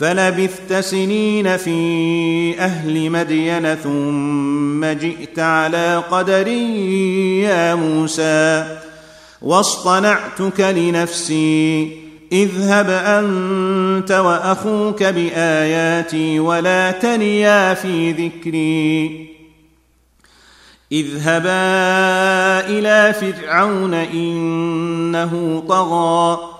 فلبثت سنين في أهل مدين ثم جئت على قدر يا موسى واصطنعتك لنفسي اذهب أنت وأخوك بآياتي ولا تنيا في ذكري. اذهبا إلى فرعون إنه طغى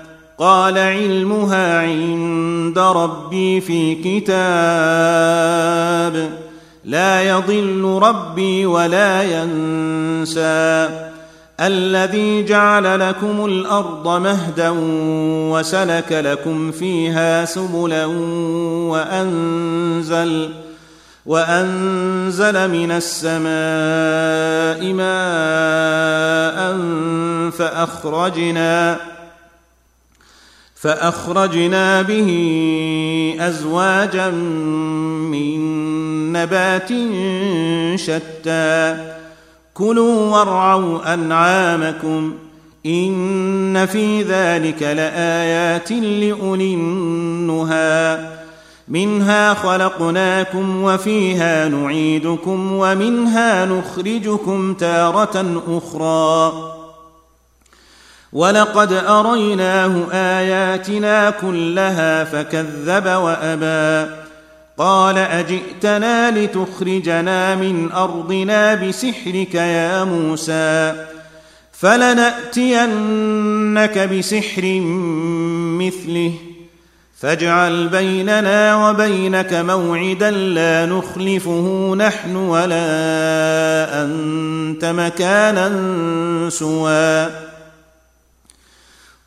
قال علمها عند ربي في كتاب لا يضل ربي ولا ينسى الذي جعل لكم الأرض مهدا وسلك لكم فيها سبلا وأنزل وأنزل من السماء ماء فأخرجنا فأخرجنا به أزواجا من نبات شتى. كلوا وارعوا أنعامكم إن في ذلك لآيات لأولي النهى. منها خلقناكم وفيها نعيدكم ومنها نخرجكم تارة أخرى. ولقد أريناه آياتنا كلها فكذب وأبى. قال أجئتنا لتخرجنا من أرضنا بسحرك يا موسى فلنأتينك بسحر مثله. فاجعل بيننا وبينك موعدا لا نخلفه نحن ولا أنت مكانا سوى.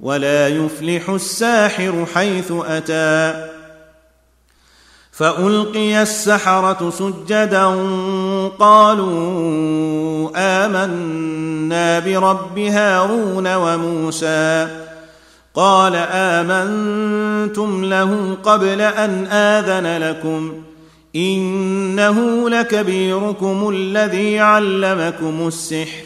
ولا يفلح الساحر حيث أتى. فألقي السحرة سجدا قالوا آمنا برب هارون وموسى. قال آمنتم له قبل أن آذن لكم. إنه لكبيركم الذي علمكم السحر.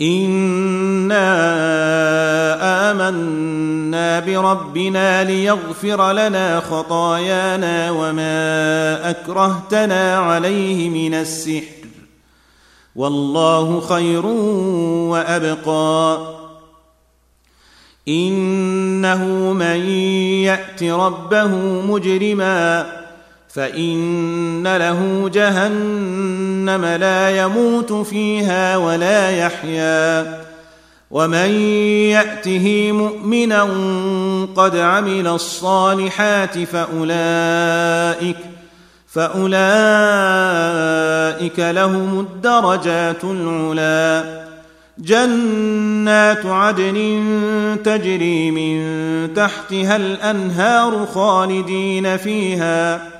انا امنا بربنا ليغفر لنا خطايانا وما اكرهتنا عليه من السحر والله خير وابقى انه من يات ربه مجرما فإن له جهنم لا يموت فيها ولا يحيا. ومن يأته مؤمنا قد عمل الصالحات فاولئك فأولئك لهم الدرجات العلي جنات عدن تجري من تحتها الأنهار خالدين فيها.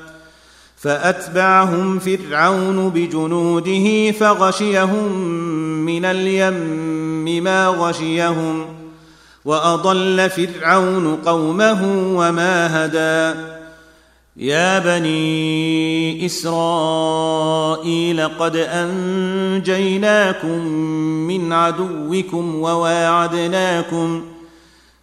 فأتبعهم فرعون بجنوده فغشيهم من اليم ما غشيهم وأضل فرعون قومه وما هدى. يا بني إسرائيل قد أنجيناكم من عدوكم وواعدناكم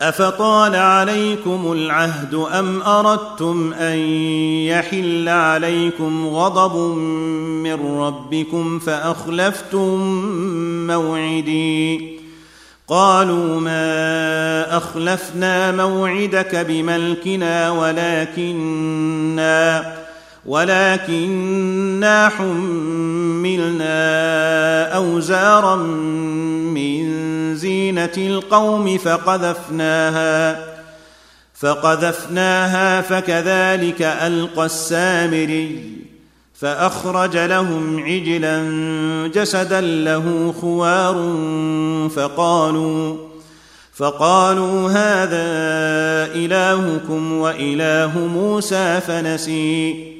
أفطال عليكم العهد أم أردتم أن يحل عليكم غضب من ربكم فأخلفتم موعدي؟ قالوا ما أخلفنا موعدك بملكنا ولكننا ولكننا حملنا أوزارا من زينة القوم فقذفناها فقذفناها فكذلك ألقى السامري فأخرج لهم عجلا جسدا له خوار فقالوا فقالوا هذا إلهكم وإله موسى فنسي.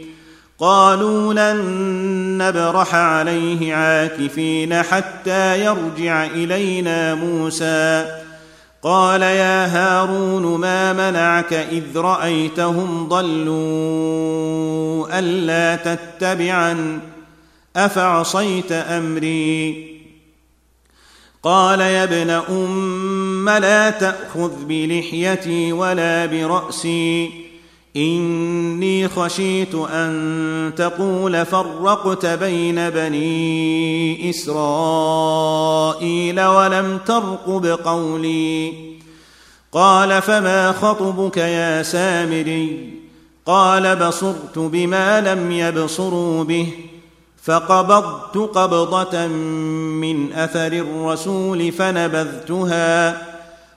قالوا لن نبرح عليه عاكفين حتى يرجع إلينا موسى. قال يا هارون ما منعك إذ رأيتهم ضلوا ألا تتبعن؟ أفعصيت أمري؟ قال يا ابن أم لا تأخذ بلحيتي ولا برأسي. إني خشيت أن تقول فرقت بين بني إسرائيل ولم ترقب قولي. قال فما خطبك يا سامري؟ قال بصرت بما لم يبصروا به فقبضت قبضة من أثر الرسول فنبذتها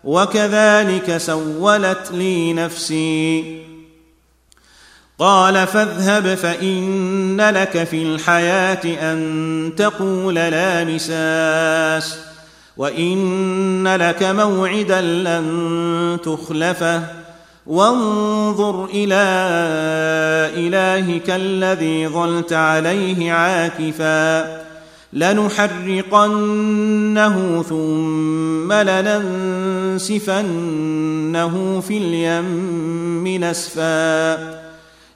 وكذلك سولت لي نفسي. قال فاذهب فإن لك في الحياة أن تقول لا مساس وإن لك موعدا لن تخلفه وانظر إلى إلهك الذي ظلت عليه عاكفا لنحرقنه ثم لننسفنه في اليم نسفا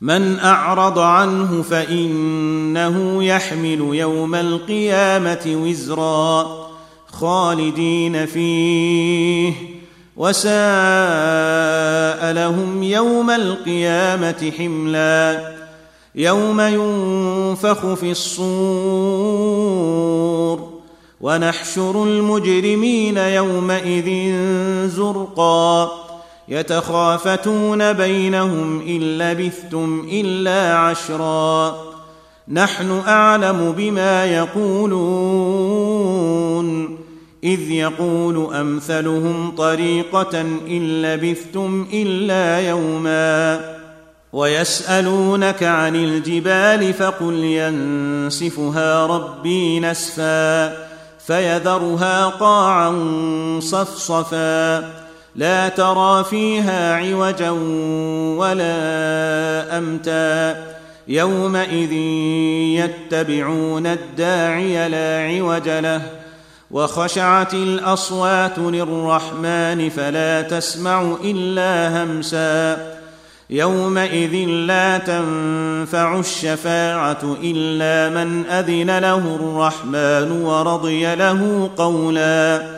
من أعرض عنه فإنه يحمل يوم القيامة وزرا خالدين فيه وساء لهم يوم القيامة حملا يوم ينفخ في الصور. ونحشر المجرمين يومئذ زرقا. يتخافتون بينهم إن لبثتم إلا عشرا. نحن أعلم بما يقولون. إذ يقول أمثلهم طريقة إن لبثتم إلا يوما. ويسألونك عن الجبال فقل ينسفها ربي نسفا فيذرها قاعا صفصفا. لا ترى فيها عوجا ولا أمتا يومئذ يتبعون الداعي لا عوج له وخشعت الأصوات للرحمن فلا تسمع إلا همسا يومئذ لا تنفع الشفاعة إلا من أذن له الرحمن ورضي له قولا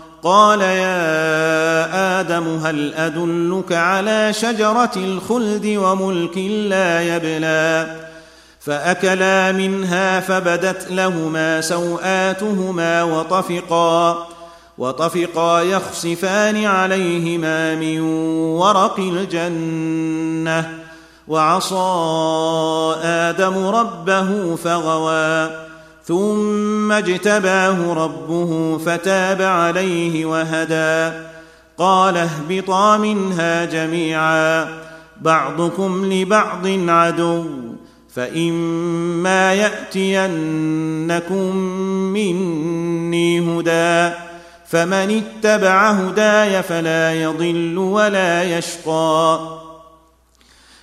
قال يا آدم هل أدلك على شجرة الخلد وملك لا يبلى؟ فأكلا منها فبدت لهما سوآتهما وطفقا وطفقا يخصفان عليهما من ورق الجنة وعصى آدم ربه فغوى. ثم اجتباه ربه فتاب عليه وهدى. قال اهبطا منها جميعا بعضكم لبعض عدو فإما يأتينكم مني هدى. فمن اتبع هداي فلا يضل ولا يشقى.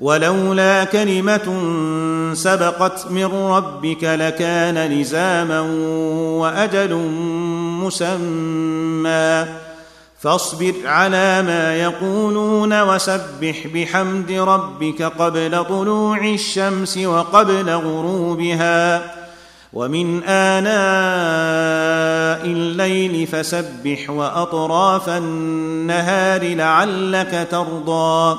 ولولا كلمة سبقت من ربك لكان لزاما وأجل مسمى. فاصبر على ما يقولون وسبح بحمد ربك قبل طلوع الشمس وقبل غروبها. ومن آناء الليل فسبح وأطراف النهار لعلك ترضى.